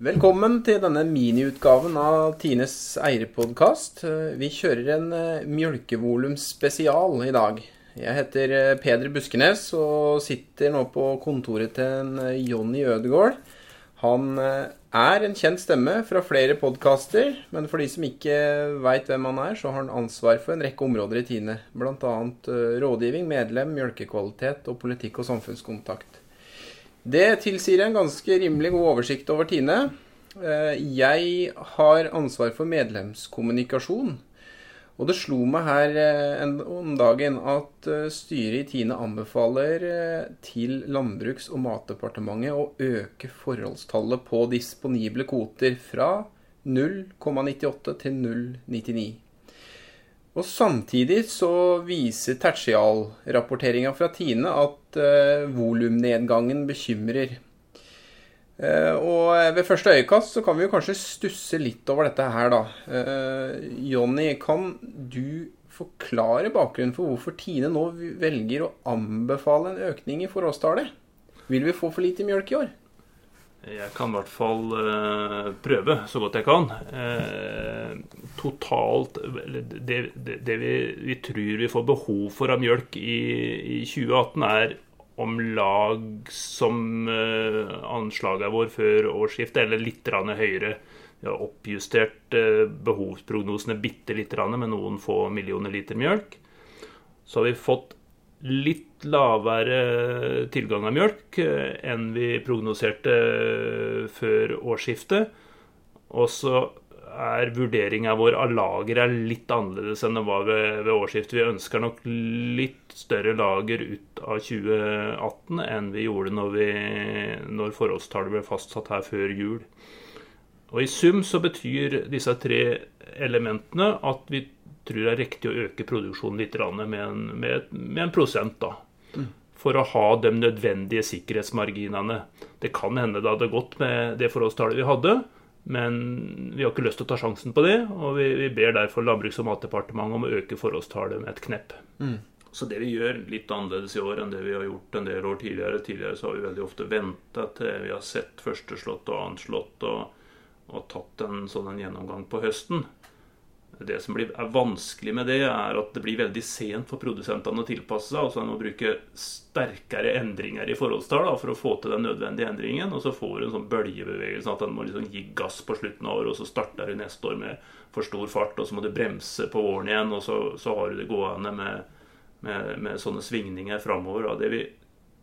Velkommen til denne miniutgaven av Tines eierpodkast. Vi kjører en eh, mjølkevolum-spesial i dag. Jeg heter eh, Peder Buskenes og sitter nå på kontoret til en eh, Jonny Ødegaard. Han er en kjent stemme fra flere podkaster, men for de som ikke veit hvem han er, så har han ansvar for en rekke områder i Tine. Bl.a. rådgivning, medlem, mjølkekvalitet og politikk og samfunnskontakt. Det tilsier en ganske rimelig god oversikt over Tine. Eh, jeg har ansvar for medlemskommunikasjon. Og det slo meg her en, om dagen at eh, styret i Tine anbefaler til Landbruks- og matdepartementet å øke forholdstallet på disponible kvoter fra 0,98 til 0,99. Og Samtidig så viser tertialrapporteringa fra Tine at eh, volumnedgangen bekymrer. Og Ved første øyekast så kan vi jo kanskje stusse litt over dette her, da. Eh, Jonny, kan du forklare bakgrunnen for hvorfor Tine nå velger å anbefale en økning i forholdstallet? Vil vi få for lite mjølk i år? Jeg kan i hvert fall eh, prøve så godt jeg kan. Eh, totalt Det, det, det vi, vi, tror vi får behov for av mjølk i, i 2018, er om lag som uh, anslaget vår før årsskiftet, eller litt høyere. Vi har oppjustert behovsprognosene bitte litt med noen få millioner liter mjølk. Så har vi fått litt lavere tilgang av mjølk eh, enn vi prognoserte eh, før årsskiftet. Og så er vurderinga vår av lageret litt annerledes enn det var ved, ved, årsskiftet. Vi ønsker nok litt større lager ut av 2018 enn vi gjorde når, vi, når forholdstallet ble fastsatt her før jul. Og I sum så betyr disse tre elementene at vi tror det er riktig å øke produksjonen litt med en, med, med en prosent. da, mm. For å ha de nødvendige sikkerhetsmarginene. Det kan hende det hadde gått med det forholdstallet vi hadde, men vi har ikke lyst til å ta sjansen på det. Og vi, vi ber derfor Landbruks- og matdepartementet om å øke forholdstallet med et knepp. Mm. Så det vi gjør litt annerledes i år enn det vi har gjort en del år tidligere. Tidligere så har vi veldig ofte venta til vi har sett første slått og annet slått og, og tatt en sånn en gjennomgang på høsten. Det som blir, er vanskelig med det, er at det blir veldig sent for produsentene å tilpasse seg. altså En må bruke sterkere endringer i forholdstall for å få til den nødvendige endringen. Og så får du en sånn bølgebevegelse at en må liksom gi gass på slutten av året, og så starter du neste år med for stor fart, og så må du bremse på våren igjen, og så, så har du det gående med, med, med sånne svingninger framover. Det vi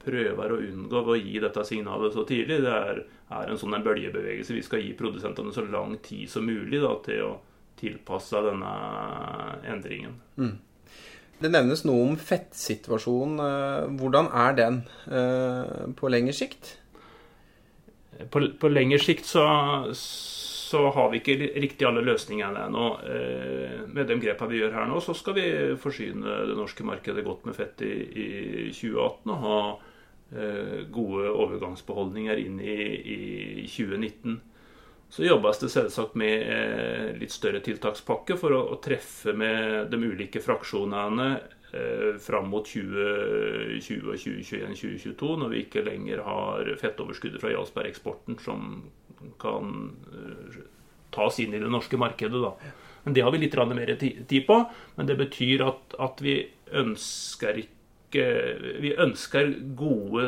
prøver å unngå ved å gi dette signalet så tidlig, det er, er en sånn en bølgebevegelse. Vi skal gi produsentene så lang tid som mulig da, til å tilpassa denne endringen. Mm. Det nevnes noe om fettsituasjonen. Eh, hvordan er den eh, på lengre sikt? På, på lengre sikt så, så, har vi ikke riktig alle løsningene ennå. Eh, med de grepene vi gjør her nå, så skal vi forsyne det norske markedet godt med fett i, i 2018 og ha gode overgangsbeholdninger inn i, i 2019. Så jobbes det selvsagt med eh, litt større tiltakspakke for å, treffe med de ulike fraksjonene eh, fram mot 2020 og 2021-2022, når vi ikke lenger har fettoverskuddet fra Jarlsberg-eksporten som kan eh, tas inn i det norske markedet. Da. Men Det har vi litt mer tid på. Men det betyr at, at vi ønsker ikke vi ønsker gode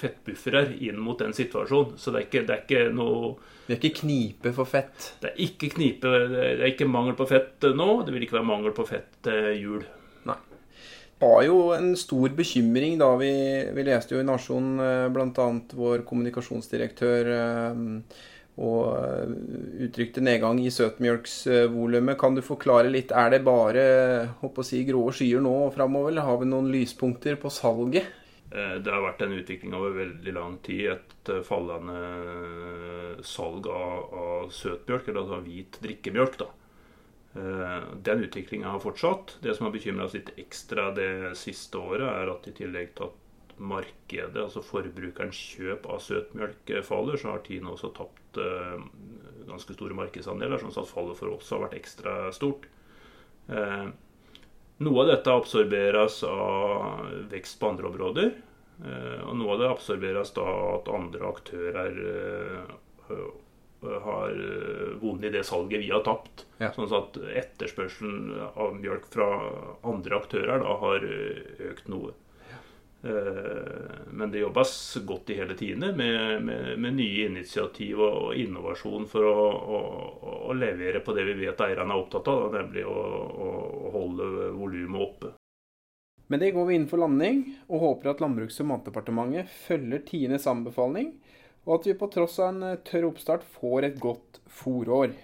fettbuffere inn mot den situasjonen. Så det er ikke, det er ikke noe Det er ikke knipe for fett? Det er ikke knipe, det er ikke mangel på fett nå. Det vil ikke være mangel på fett til jul. Nei. Det var jo en stor bekymring da vi, vi leste jo i Nasjonen eh, bl.a. vår kommunikasjonsdirektør eh, og eh, uttrykte nedgang i søtmjølksvolumet. Kan du forklare litt, er det bare å si, grå skyer nå framover, eller har vi noen lyspunkter på salget? Eh, det har vært en utvikling over veldig lang tid. Et eh, fallende salg av, av søtmjølk, eller altså hvit drikkemjølk. da. Den utviklinga har fortsatt. Det som har bekymra oss litt ekstra det siste året, er at i tillegg til at markedet, altså forbrukerens kjøp av søtmjølk, faller, så har Tine også tapt eh, ganske store markedsandeler, sånn at fallet for oss har vært ekstra stort. Eh, noe av dette absorberes av vekst på andre områder. Og noe av det absorberes da at andre aktører har vunnet i det salget vi har tapt. Ja. Sånn at etterspørselen av mjølk fra andre aktører da har økt noe. Men det jobbes godt i hele tiden med, med, med nye initiativ og innovasjon for å, å, å, levere på det vi vet eierne er opptatt av, nemlig å, å holde volumet oppe. Med det går vi inn for landing, og håper at Landbruks- og matdepartementet følger Tines anbefaling og at vi på tross av en eh, tørr oppstart får et godt fòrår.